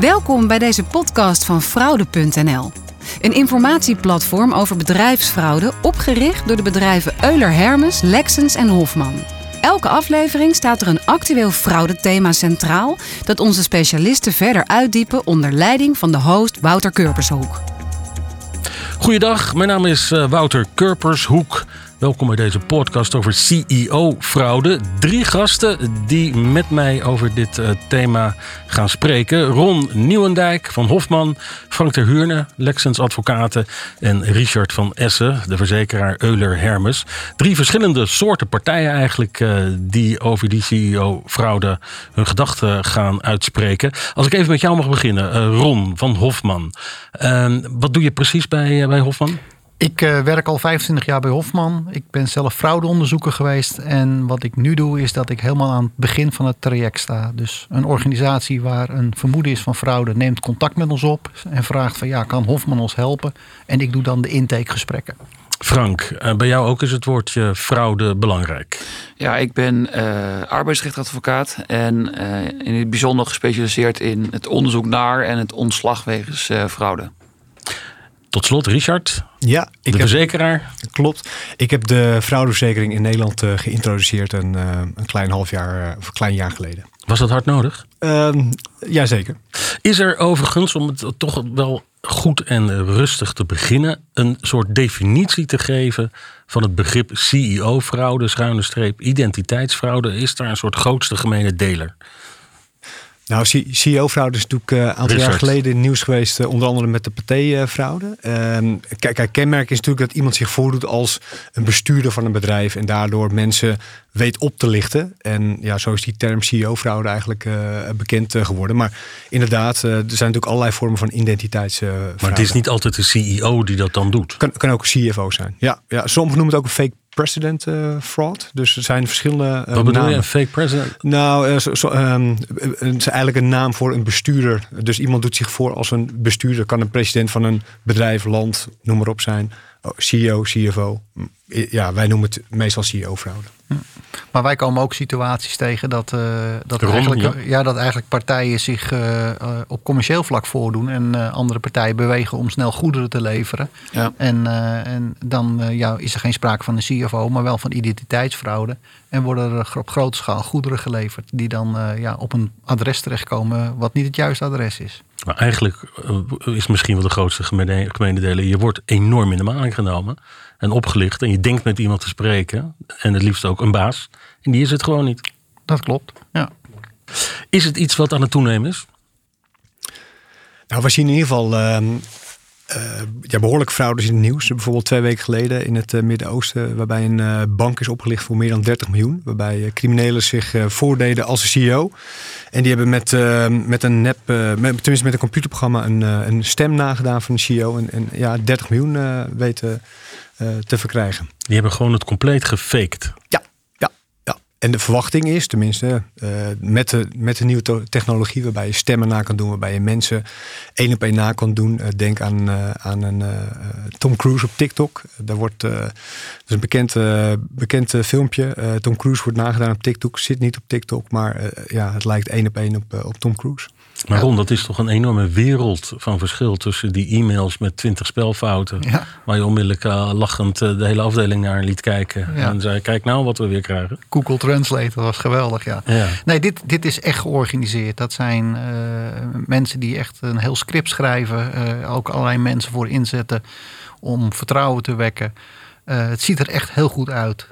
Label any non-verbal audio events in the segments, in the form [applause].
Welkom bij deze podcast van Fraude.nl. Een informatieplatform over bedrijfsfraude opgericht door de bedrijven Euler Hermes, Lexens en Hofman. Elke aflevering staat er een actueel fraudethema centraal dat onze specialisten verder uitdiepen onder leiding van de host Wouter Kurpershoek. Goeiedag, mijn naam is eh, Wouter Kurpershoek. Welkom bij deze podcast over CEO-fraude. Drie gasten die met mij over dit uh, thema gaan spreken. Ron Nieuwendijk van Hofman, Frank ter Huurne, Lexens Advocaten en Richard van Essen, de verzekeraar Euler Hermes. Drie verschillende soorten partijen eigenlijk uh, die over die CEO-fraude hun gedachten gaan uitspreken. Als ik even met jou mag beginnen, uh, Ron van Hofman. wat doe je precies bij, bij Hofman? Ik uh, werk al 25 jaar bij Hofman. Ik ben zelf fraudeonderzoeker geweest. En wat ik nu doe is dat ik helemaal aan het begin van het traject sta. Dus een organisatie waar een vermoeden is van fraude neemt contact met ons op. En vraagt van ja, kan Hofman ons helpen? En ik doe dan de intakegesprekken. Frank, uh, bij jou ook is het woordje fraude belangrijk. Ja, ik ben uh, arbeidsrechtadvocaat en in het bijzonder gespecialiseerd in het onderzoek naar en het ontslag wegens fraude. Tot slot, Richard. Ja, ik de verzekeraar. klopt. Ik heb de fraudeverzekering in Nederland uh, geïntroduceerd een, uh, een klein half jaar, of een klein jaar geleden. Was dat hard nodig? Uh, Jazeker. Is er overigens, om het toch wel goed en rustig te beginnen, een soort definitie te geven van het begrip CEO-fraude, schuine streep, identiteitsfraude? Is daar een soort grootste gemene deler? Nou, CEO-fraude is natuurlijk een uh, aantal jaar geleden nieuws geweest, uh, onder andere met de Pathé-fraude. Uh, kijk, kijk, kenmerk is natuurlijk dat iemand zich voordoet als een bestuurder van een bedrijf en daardoor mensen weet op te lichten. En ja, zo is die term CEO-fraude eigenlijk uh, bekend geworden. Maar inderdaad, er zijn natuurlijk allerlei vormen van identiteitsfraude. maar het is niet altijd de CEO die dat dan doet. Kan, kan ook een CFO zijn. Ja, ja, sommigen noemen het ook een fake president uh, fraud. Dus er zijn verschillende. Uh, Wat bedoel namen. je, een fake president? Nou, uh, zo, zo, um, het is eigenlijk een naam voor een bestuurder. Dus iemand doet zich voor als een bestuurder. Kan een president van een bedrijf, land, noem maar op zijn. Oh, CEO, CFO. Ja, wij noemen het meestal CEO-fraude. Hm. Maar wij komen ook situaties tegen dat, uh, dat, eigenlijk, ja. ja. dat eigenlijk partijen zich uh, uh, op commercieel vlak voordoen. En andere partijen bewegen om snel goederen te leveren. Ja. En, en dan ja, is er geen sprake van een CFO, maar wel van identiteitsfraude. En worden er op grote schaal goederen geleverd die dan ja, op een adres terechtkomen wat niet het juiste adres is. Maar eigenlijk is misschien wel de grootste gemene delen. Je wordt enorm in de maling genomen en opgelicht. En je denkt met iemand te spreken. En het liefst ook een baas. En die is het gewoon niet. Dat klopt, ja. Is het iets wat aan het toenemen is? Nou, we zien in ieder geval uh, uh, ja, behoorlijke fraudes in het nieuws. Bijvoorbeeld twee weken geleden in het uh, Midden-Oosten... waarbij een uh, bank is opgelicht voor meer dan 30 miljoen. Waarbij criminelen zich voordeden als een CEO. En die hebben met, met een nep... Met, tenminste met een computerprogramma een, een stem nagedaan van een CEO. En, en ja, 30 miljoen weten te verkrijgen. Die hebben gewoon het compleet gefaked. Ja, ja, ja. En de verwachting is, tenminste, uh, met, de, met de nieuwe technologie, waarbij je stemmen na kan doen, waarbij je mensen één op één na kan doen. Uh, denk aan, uh, aan een Tom Cruise op TikTok. Daar wordt dus een bekend, bekend filmpje. Tom Cruise wordt nagedaan op TikTok, zit niet op TikTok, maar ja, het lijkt één op één op, op Tom Cruise. Maar Ron, dat is toch een enorme wereld van verschil tussen die e-mails met twintig spelfouten. Ja. Waar je onmiddellijk uh, lachend uh, de hele afdeling naar liet kijken. Ja. En zei, kijk nou wat we weer krijgen. Google Translate, dat was geweldig, ja. ja. Nee, dit, dit is echt georganiseerd. Dat zijn uh, mensen die echt een heel script schrijven. ook allerlei mensen voor inzetten om vertrouwen te wekken. Het ziet er echt heel goed uit.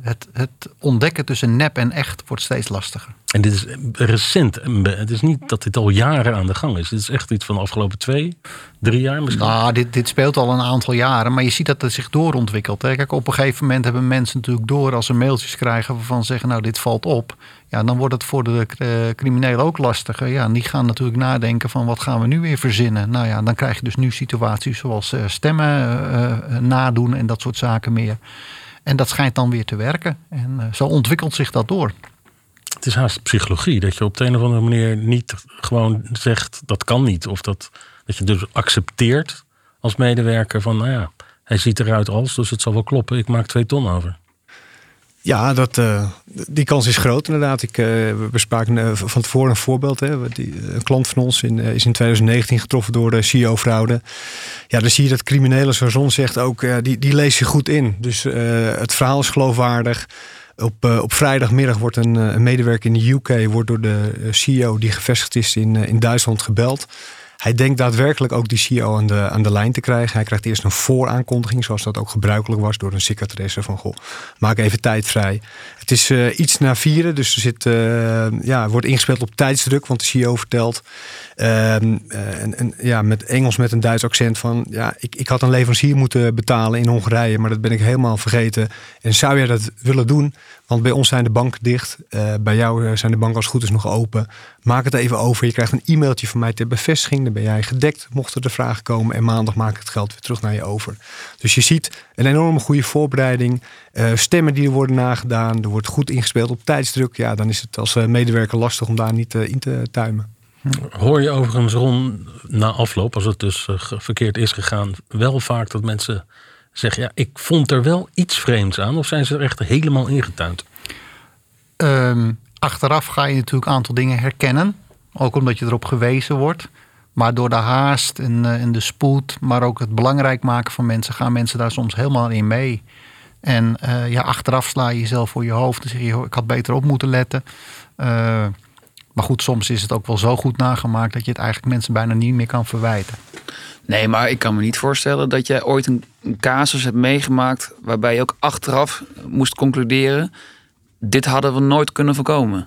Het, het, ontdekken tussen nep en echt wordt steeds lastiger. En dit is recent. Het is niet dat dit al jaren aan de gang is. Dit is echt iets van de afgelopen twee, drie jaar misschien. Nou, dit, dit speelt al een aantal jaren. Maar je ziet dat het zich doorontwikkelt. Hè. Kijk, op een gegeven moment hebben mensen natuurlijk door als ze mailtjes krijgen waarvan ze zeggen, nou, dit valt op. Ja, dan wordt het voor de uh, criminelen ook lastiger. Ja, en die gaan natuurlijk nadenken van wat gaan we nu weer verzinnen. Nou ja, dan krijg je dus nu situaties zoals uh, stemmen uh, nadoen en dat soort zaken meer. En dat schijnt dan weer te werken. En zo ontwikkelt zich dat door. Het is haast psychologie. Dat je op de een of andere manier niet gewoon zegt dat kan niet. Of dat, dat je dus accepteert als medewerker van nou ja, hij ziet eruit als, dus het zal wel kloppen. Ik maak twee ton over. Ja, dat, uh, die kans is groot inderdaad. Ik, uh, we spraken uh, van tevoren een voorbeeld. Hè. Die, een klant van ons in, is in 2019 getroffen door de CEO-fraude. Ja, dan zie je dat criminelen, zoals Zon zegt, ook die, die lees je goed in. Dus het verhaal is geloofwaardig. Op, op vrijdagmiddag wordt een, een, medewerker in de UK wordt door de CEO die gevestigd is in, in Duitsland gebeld. Hij denkt daadwerkelijk ook die CEO aan de, aan de lijn te krijgen. Hij krijgt eerst een vooraankondiging, zoals dat ook gebruikelijk was door een secretaresse van goh, maak even tijd vrij. Het is uh, iets na vieren, dus er zit, uh, ja, wordt ingespeeld op tijdsdruk, want de CEO vertelt Ehm, eh, en, en, ja, met Engels met een Duits accent van... ja, ik, ik had een leverancier moeten betalen in Hongarije... maar dat ben ik helemaal vergeten. En zou jij dat willen doen? Want bij ons zijn de banken dicht. Bij jou eh, zijn de banken als goed is nog open. Maak het even over. Je krijgt een e-mailtje van mij ter bevestiging. Dan ben jij gedekt, mochten er vragen komen. En maandag maak ik het geld weer terug naar je over. Dus je ziet een enorme goede voorbereiding. Stemmen die er worden nagedaan. Er wordt goed ingespeeld op tijdsdruk. Ja, dan is het als medewerker lastig om daar niet in te tuimen. Hoor je overigens rond na afloop, als het dus eh, verkeerd is gegaan, wel vaak dat mensen zeggen: ja, ik vond er wel iets vreemds aan, of zijn ze er echt helemaal ingetuind? Ehm, achteraf ga je natuurlijk een aantal dingen herkennen, ook omdat je erop gewezen wordt. Maar door de haast en, uh, en de spoed, maar ook het belangrijk maken van mensen, gaan mensen daar soms helemaal in mee. En uh, ja, achteraf sla je jezelf voor je hoofd en zeg je: ik had beter op moeten letten. Maar goed, soms is het ook wel zo goed nagemaakt dat je het eigenlijk mensen bijna niet meer kan verwijten. Nee, maar ik kan me niet voorstellen dat jij ooit een, een casus hebt meegemaakt waarbij je ook achteraf moest concluderen: dit hadden we nooit kunnen voorkomen.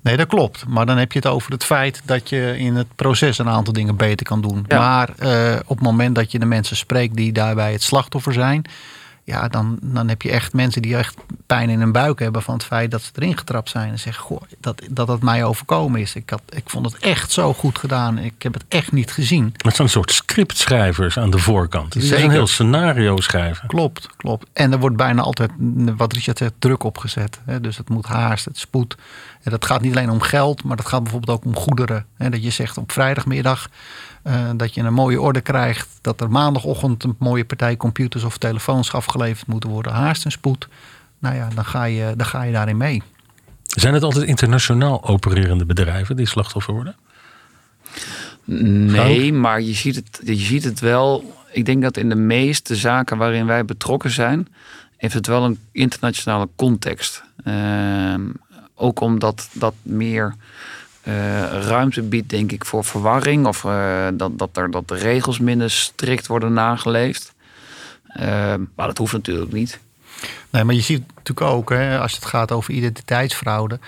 Nee, dat klopt. Maar dan heb je het over het feit dat je in het proces een aantal dingen beter kan doen. Maar uh, op het moment dat je de mensen spreekt die daarbij het slachtoffer zijn, ja, dan, dan heb je echt mensen die echt pijn in hun buik hebben van het feit dat ze erin getrapt zijn. En zeggen, goh, dat, dat het mij overkomen is. Ik, had, ik vond het echt zo goed gedaan. Ik heb het echt niet gezien. Het zijn een soort scriptschrijvers aan de voorkant. Het is een heel scenario schrijven. Klopt, klopt. En er wordt bijna altijd, wat Richard zegt, druk opgezet. Dus het moet haast, het spoed. En dat gaat niet alleen om geld, maar dat gaat bijvoorbeeld ook om goederen. Dat je zegt op vrijdagmiddag uh, dat je een mooie orde krijgt. Dat er maandagochtend een mooie partij computers of telefoons afgeleverd moeten worden. Haast en spoed. Nou ja, dan ga je, dan ga je daarin mee. Zijn het altijd internationaal opererende bedrijven die slachtoffer worden? Nee, maar je ziet, het, je ziet het wel. Ik denk dat in de meeste zaken waarin wij betrokken zijn, heeft het wel een internationale context. Uh, ook omdat dat meer uh, ruimte biedt, denk ik, voor verwarring. Of uh, dat, dat, er, dat de regels minder strikt worden nageleefd. Uh, maar dat hoeft natuurlijk niet. Nee, maar je ziet natuurlijk ook, hè, als het gaat over identiteitsfraude.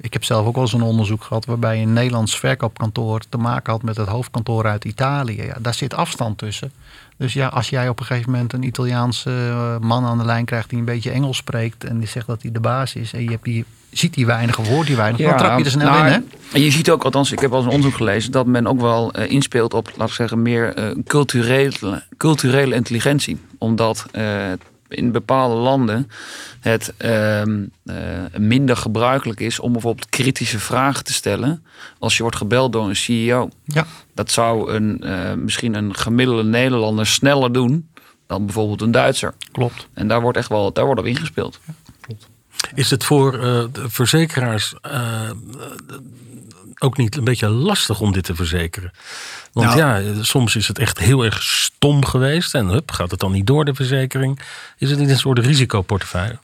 Ik heb zelf ook wel eens een onderzoek gehad waarbij een Nederlands verkoopkantoor te maken had met het hoofdkantoor uit Italië. Ja, daar zit afstand tussen. Dus ja, als jij op een gegeven moment een Italiaanse man aan de lijn krijgt die een beetje Engels spreekt en die zegt dat hij de baas is en je hebt die ziet die weinig of hoort die weinig. Ja, dan trap je er snel nou, in, hè? En je ziet ook, althans, ik heb al eens een onderzoek gelezen... dat men ook wel uh, inspeelt op, laat ik zeggen... meer uh, culturele, culturele intelligentie. Omdat in bepaalde landen het ehm, minder gebruikelijk is... om bijvoorbeeld kritische vragen te stellen... als je wordt gebeld door een CEO. Ja. Dat zou een, misschien een gemiddelde Nederlander sneller doen... dan bijvoorbeeld een Duitser. Klopt. En daar wordt echt wel daar wordt op ingespeeld. Ja. Is het voor uh, de verzekeraars ook niet een beetje lastig om dit te verzekeren? Want nou, ja, soms is het echt heel erg stom geweest en hup, gaat het dan niet door de verzekering. Is het niet een soort risicoportefeuille?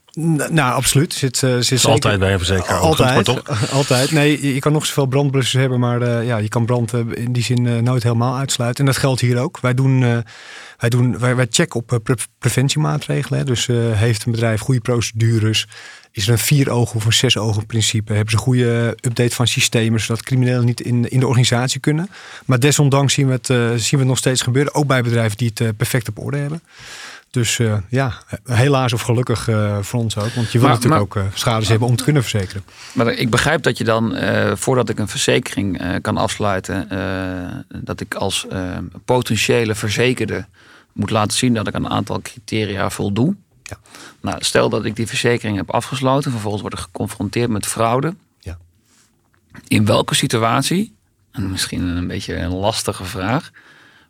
Nou, absoluut. Zit, zit is altijd bij een verzekeraar. Altijd, [laughs] altijd. Nee, je kan nog zoveel brandblussers hebben, maar uh, ja, je kan brand in die zin uh, nooit helemaal uitsluiten. En dat geldt hier ook. Wij doen, wij, doen, wij, wij checken op pre preventiemaatregelen. Hè. Dus heeft een bedrijf goede procedures? is er een vier ogen of een zes ogen principe? Hebben ze een goede update van systemen zodat criminelen niet in, in de organisatie kunnen? Maar desondanks zien we, het, zien we het nog steeds gebeuren, ook bij bedrijven die het perfect op orde hebben. Dus uh, ja, helaas of gelukkig voor ons ook. Want je wil natuurlijk ook schades hebben om te kunnen verzekeren. Maar ik begrijp dat je dan, voordat ik een verzekering kan afsluiten, dat ik als potentiële verzekerde moet laten zien dat ik een aantal criteria voldoe. Ja. Nou, stel dat ik die verzekering heb afgesloten, vervolgens word ik geconfronteerd met fraude. Ja. In welke situatie, en misschien een beetje een lastige vraag,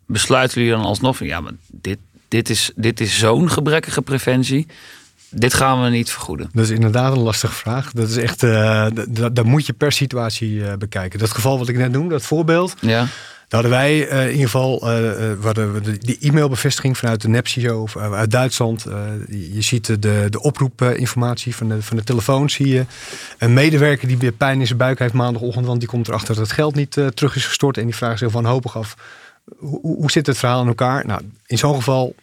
besluiten jullie dan alsnog van ja, maar dit, dit is, dit is zo'n gebrekkige preventie. dit gaan we niet vergoeden. Dat is inderdaad een lastige vraag. Dat is echt, uh, dat, moet je per situatie uh, bekijken. Dat geval wat ik net noemde, dat voorbeeld. Ja. Daar hadden wij uh, in ieder geval de, die e-mailbevestiging vanuit de NEPSIO of uit Duitsland. je ziet de, de oproepinformatie van de, van de telefoon. Zie je een medewerker die weer pijn in zijn buik heeft maandagochtend, want die komt erachter dat het geld niet terug is gestort. En die vraagt zich wanhopig af: hoe, hoe zit het verhaal in elkaar? Nou, in zo'n geval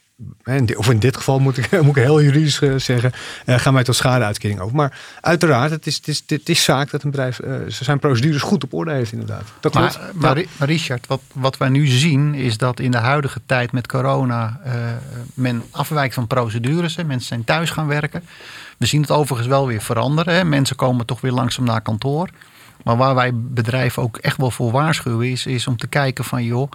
of in dit geval moet ik, [laughs] moet ik heel juridisch eh, zeggen, uh, gaan wij tot schadeuitkering over. Maar uiteraard, het is, het is, het is zaak dat een bedrijf uh, zijn procedures goed op orde heeft inderdaad. Dat maar, maar, maar, Richard, wat, wat wij nu zien is dat in de huidige tijd met corona men afwijkt van procedures. Hè. Mensen zijn thuis gaan werken. We zien het overigens wel weer veranderen. Hè. Mensen komen toch weer langzaam naar kantoor. Maar waar wij bedrijven ook echt wel voor waarschuwen is, is om te kijken van joh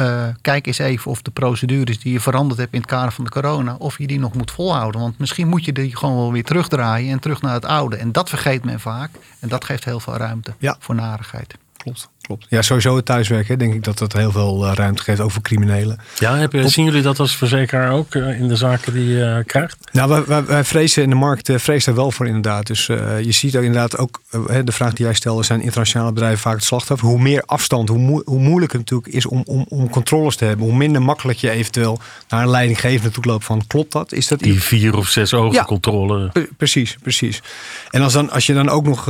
uh, kijk eens even of de procedures die je veranderd hebt in het kader van de corona, of je die nog moet volhouden. Want misschien moet je die gewoon wel weer terugdraaien en terug naar het oude. En dat vergeet men vaak. En dat geeft heel veel ruimte voor narigheid. Klopt klopt. Ja, sowieso het thuiswerken denk ik dat dat heel veel eh, ruimte geeft, over criminelen. Ja, heb je, zien jullie dat als verzekeraar ook eh, in de zaken die je krijgt? Nou, wij, wij, wij, vrezen in de markt, uh, vrezen er wel voor inderdaad. Dus je ziet ook inderdaad ook, de vraag die jij stelde, zijn internationale bedrijven vaak het slachtoffer. Hoe meer afstand, hoe, hoe moeilijk het natuurlijk is om, om, om controles te hebben. Hoe minder makkelijk je eventueel naar een leidinggevende toe loopt van, klopt dat? Is dat die vier of zes ogen controle? Precies, precies. En als, dan, als je dan ook nog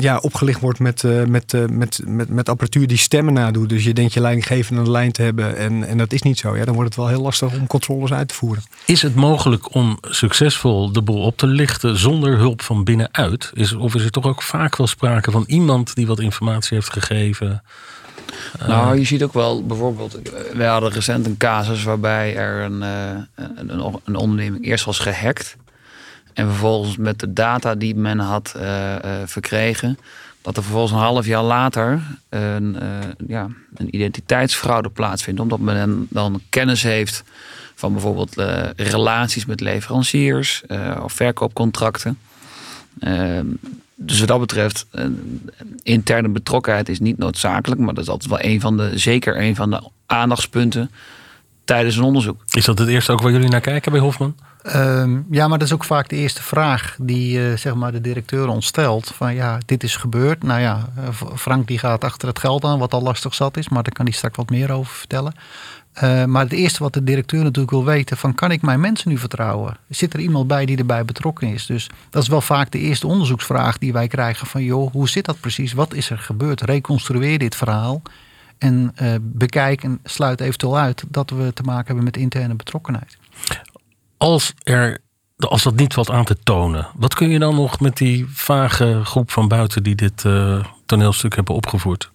ja, opgelicht wordt met, met, met, met, met apparatuur die stemmen nadoet. Dus je denkt je leidinggevende aan de lijn te hebben. En, en dat is niet zo. Ja, dan wordt het wel heel lastig om controles uit te voeren. Is het mogelijk om succesvol de boel op te lichten zonder hulp van binnenuit? Is, of is er toch ook vaak wel sprake van iemand die wat informatie heeft gegeven? Nou, je ziet ook wel bijvoorbeeld, wij hadden recent een casus waarbij er een, eh, een, een onderneming eerst was gehackt. En vervolgens met de data die men had uh, verkregen, dat er vervolgens een half jaar later een, uh, ja, een identiteitsfraude plaatsvindt. Omdat men dan kennis heeft van bijvoorbeeld uh, relaties met leveranciers uh, of verkoopcontracten. Ehm, dus wat dat betreft, interne betrokkenheid is niet noodzakelijk. Maar dat is altijd wel een van de, zeker een van de aandachtspunten tijdens een onderzoek. Is dat het eerste ook waar jullie naar kijken bij Hofman? Ehm, ja, maar dat is ook vaak de eerste vraag die uh, zeg maar de directeur ons stelt. Van ja, dit is gebeurd. Nou ja, eh, Frank die gaat achter het geld aan, wat al lastig zat is. Maar daar kan hij straks wat meer over vertellen. Uh, maar het eerste wat de directeur natuurlijk wil weten: van kan ik mijn mensen nu vertrouwen? Zit er iemand bij die erbij betrokken is? Dus dat is wel vaak de eerste onderzoeksvraag die wij krijgen: van joh, hoe zit dat precies? Wat is er gebeurd? Reconstrueer dit verhaal. En bekijk en sluit eventueel uit dat we te maken hebben met interne betrokkenheid als, er, als dat niet valt aan te tonen, wat kun je dan nog met die vage groep van buiten die dit uh, toneelstuk hebben opgevoerd?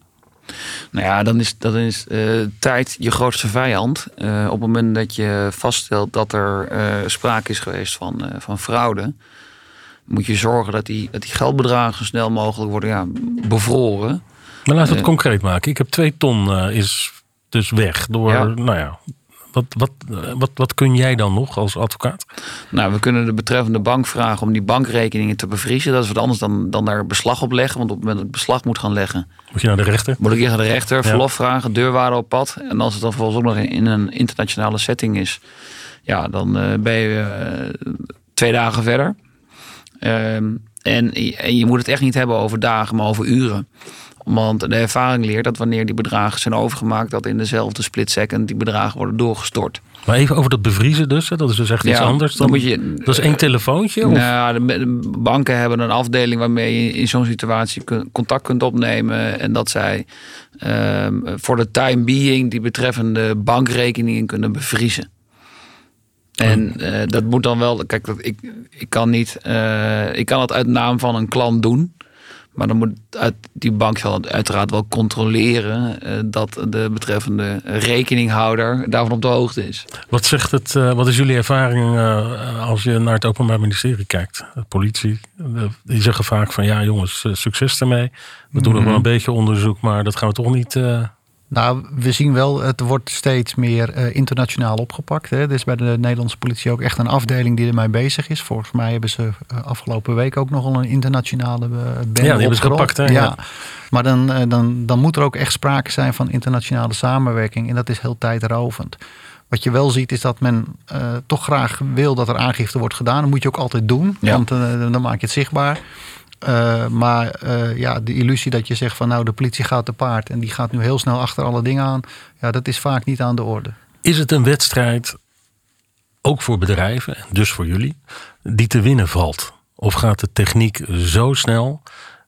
Nou ja, dan is, dan is uh, tijd je grootste vijand. Uh, op het moment dat je vaststelt dat er sprake is geweest van, van fraude, moet je zorgen dat die, dat die geldbedragen zo snel mogelijk worden ja, bevroren. Maar laten we het concreet maken. Ik heb twee ton is dus weg door, nou ja, wat, wat, wat, wat kun jij dan nog als advocaat? Nou, we kunnen de betreffende bank vragen om die bankrekeningen te bevriezen. Dat is wat anders dan, dan daar beslag op leggen. Want op het moment dat het beslag moet gaan leggen. Moet je naar de rechter? Moet ik naar de rechter, verlof vragen, deurwaarde op pad. En als het dan vervolgens ook nog in een internationale setting is. Ja, dan uh, ben je uh, twee dagen verder. Uh, en, en je moet het echt niet hebben over dagen, maar over uren. Want de ervaring leert dat wanneer die bedragen zijn overgemaakt, dat in dezelfde split second die bedragen worden doorgestort. Maar even over dat bevriezen dus, dat is dus echt iets anders. Dan, moet je, dat is één telefoontje? Of? Nou, de, banken hebben een afdeling waarmee je in zo'n situatie contact kunt opnemen. En dat zij ehm, voor de time being die betreffende bankrekeningen kunnen bevriezen. En uh, dat moet dan wel, kijk, ik, ik kan niet, uh, ik kan het uit naam van een klant doen. Maar dan moet uit, die bank zal uiteraard wel controleren uh, dat de betreffende rekeninghouder daarvan op de hoogte is. Wat zegt het, uh, wat is jullie ervaring uh, als je naar het Openbaar Ministerie kijkt? De politie, die zeggen vaak van ja jongens, succes ermee. We doen nog wel mhm. een beetje onderzoek, maar dat gaan we toch niet nou, we zien wel, het wordt steeds meer uh, internationaal opgepakt. Hè. Er is bij de Nederlandse politie ook echt een afdeling die ermee bezig is. Volgens mij hebben ze uh, afgelopen week ook nogal een internationale uh, Ja, die hebben ze gepakt. Hè? Ja. ja. Maar dan, dan, dan moet er ook echt sprake zijn van internationale samenwerking. En dat is heel tijdrovend. Wat je wel ziet is dat men toch graag wil dat er aangifte wordt gedaan. Dat moet je ook altijd doen, Ja. want dan maak je het zichtbaar. Uh, maar uh, ja, de illusie dat je zegt van nou de politie gaat te paard en die gaat nu heel snel achter alle dingen aan. Ja, dat is vaak niet aan de orde. Is het een wedstrijd, ook voor bedrijven, dus voor jullie, die te winnen valt? Of gaat de techniek zo snel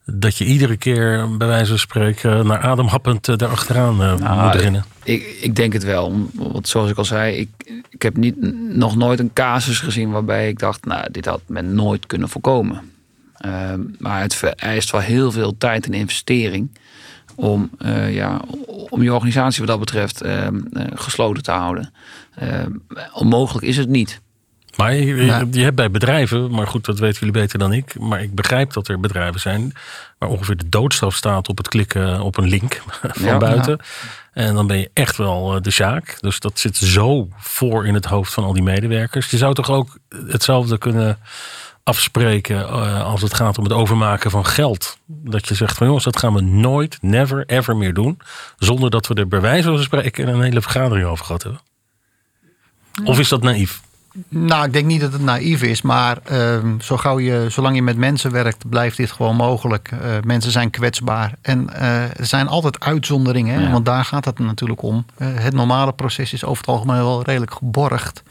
dat je iedere keer bij wijze van spreken naar ademhappend erachteraan nou, moet rennen? Ik, ik denk het wel. Want zoals ik al zei, ik, ik heb niet, nog nooit een casus gezien waarbij ik dacht, nou, dit had men nooit kunnen voorkomen. Uh, maar het vereist wel heel veel tijd en investering om, uh, ja, om je organisatie wat dat betreft uh, gesloten te houden. onmogelijk is het niet. Maar je, je, je, hebt bij bedrijven, maar goed, dat weten jullie beter dan ik. Maar ik begrijp dat er bedrijven zijn waar ongeveer de doodstraf staat op het klikken op een link [laughs] van ja, buiten. Ja. En dan ben je echt wel de sjaak. Dus dat zit zo voor in het hoofd van al die medewerkers. Je zou toch ook hetzelfde kunnen afspreken uh, als het gaat om het overmaken van geld. Dat je zegt van jongens, dat gaan we nooit, never, ever meer doen. Zonder dat we er bij wijze van spreken een hele vergadering over gehad hebben. Of is dat naïef? Nou, ik denk niet dat het naïef is, maar uh, zo gauw je, zolang je met mensen werkt, blijft dit gewoon mogelijk. Uh, mensen zijn kwetsbaar en uh, er zijn altijd uitzonderingen, hè? Ja. want daar gaat het natuurlijk om. Het normale proces is over het algemeen wel redelijk geborgd.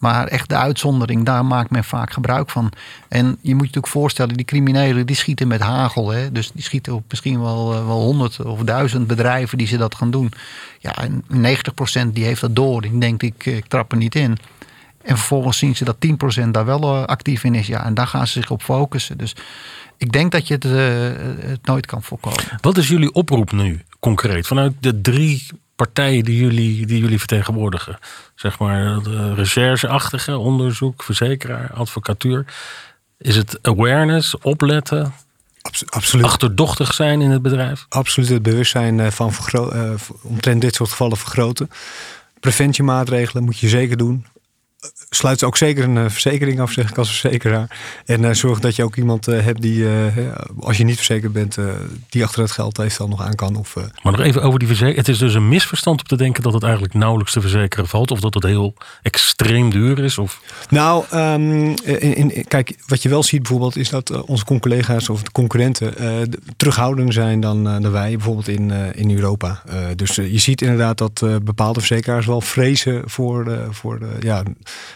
Maar echt de uitzondering, daar maakt men vaak gebruik van. En je moet je natuurlijk voorstellen, die criminelen die schieten met hagel. Hè? Dus die schieten op misschien wel, wel honderd of duizend bedrijven die ze dat gaan doen. Ja, en 90% die heeft dat door. Die denkt, ik, ik trap er niet in. En vervolgens zien ze dat 10% daar wel actief in is. Ja, en daar gaan ze zich op focussen. Dus ik denk dat je het, uh, het nooit kan voorkomen. Wat is jullie oproep nu concreet? Vanuit de drie partijen die jullie, die jullie vertegenwoordigen. Zeg maar de rechercheachtige, onderzoek, verzekeraar, advocatuur. Is het awareness, opletten? Absoluut. Achterdochtig zijn in het bedrijf? Absoluut het bewustzijn van vergro- uh, omtrent dit soort gevallen vergroten. Preventiemaatregelen moet je zeker doen. Sluit ook zeker een uh, verzekering af, zeg ik als verzekeraar. En uh, zorg dat je ook iemand uh, hebt die, als je niet verzekerd bent, die achter het geld heeft dan nog aan kan. Of, Maar nog even over die verzekering. Het is dus een misverstand om te denken dat het eigenlijk nauwelijks te verzekeren valt. Of dat het heel extreem duur is. Of... Nou, um, in, in, kijk, wat je wel ziet bijvoorbeeld is dat onze collega's of de concurrenten terughoudender zijn dan, dan wij bijvoorbeeld in, in Europa. dus je ziet inderdaad dat bepaalde verzekeraars wel vrezen voor, voor de, ja,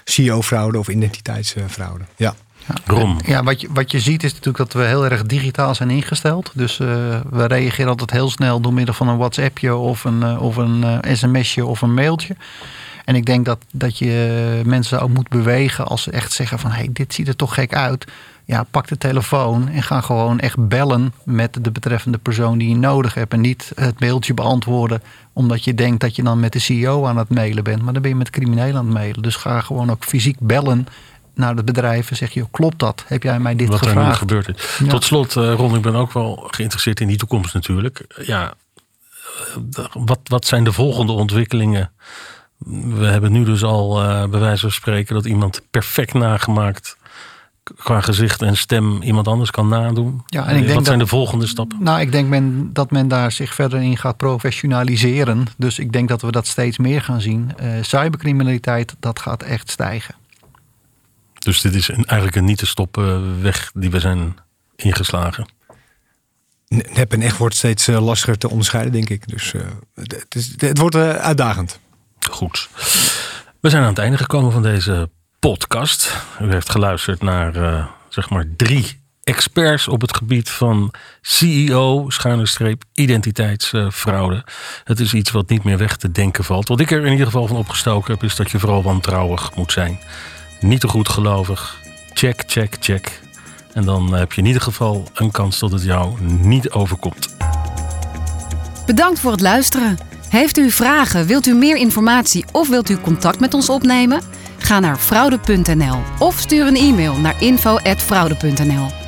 CEO-fraude of identiteitsfraude. Ja. Ja, Rom. ja wat, je, wat je ziet is natuurlijk dat we heel erg digitaal zijn ingesteld. Dus uh, we reageren altijd heel snel door middel van een WhatsAppje of een, uh, of een uh, sms'je of een mailtje. En ik denk dat, dat je mensen ook moet bewegen als ze echt zeggen van... hé, hey, dit ziet er toch gek uit. Ja, pak de telefoon en ga gewoon echt bellen met de betreffende persoon die je nodig hebt. En niet het mailtje beantwoorden omdat je denkt dat je dan met de CEO aan het mailen bent. Maar dan ben je met criminelen aan het mailen. Dus ga gewoon ook fysiek bellen naar het bedrijf en zeg je, klopt dat? Heb jij mij dit Wat gevraagd? er nu gebeurd is. Ja. Tot slot, uh, Ron, ik ben ook wel geïnteresseerd in die toekomst natuurlijk. Ja, wat, wat zijn de volgende ontwikkelingen? We hebben nu dus al uh, bij wijze van spreken dat iemand perfect nagemaakt qua gezicht en stem iemand anders kan nadoen. Ja, en ik denk Wat zijn dat, de volgende stappen? Nou, ik denk men, dat men daar zich verder in gaat professionaliseren. Dus ik denk dat we dat steeds meer gaan zien. Uh, cybercriminaliteit, dat gaat echt stijgen. Dus dit is een, eigenlijk een niet te stoppen weg die we zijn ingeslagen. Nep en echt wordt steeds lastiger te onderscheiden, denk ik. Dus uh, het, is, het, wordt uh, uitdagend. Goed. We zijn aan het einde gekomen van deze podcast. U heeft geluisterd naar uh, zeg maar drie experts op het gebied van CEO, schuine streep, identiteitsfraude. Het is iets wat niet meer weg te denken valt. Wat ik er in ieder geval van opgestoken heb, is dat je vooral wantrouwig moet zijn. Niet te goed gelovig. Check, check, check. En dan heb je in ieder geval een kans dat het jou niet overkomt. Bedankt voor het luisteren. Heeft u vragen, wilt u meer informatie of wilt u contact met ons opnemen? Ga naar fraude.nl of stuur een e-mail naar info@fraude.nl.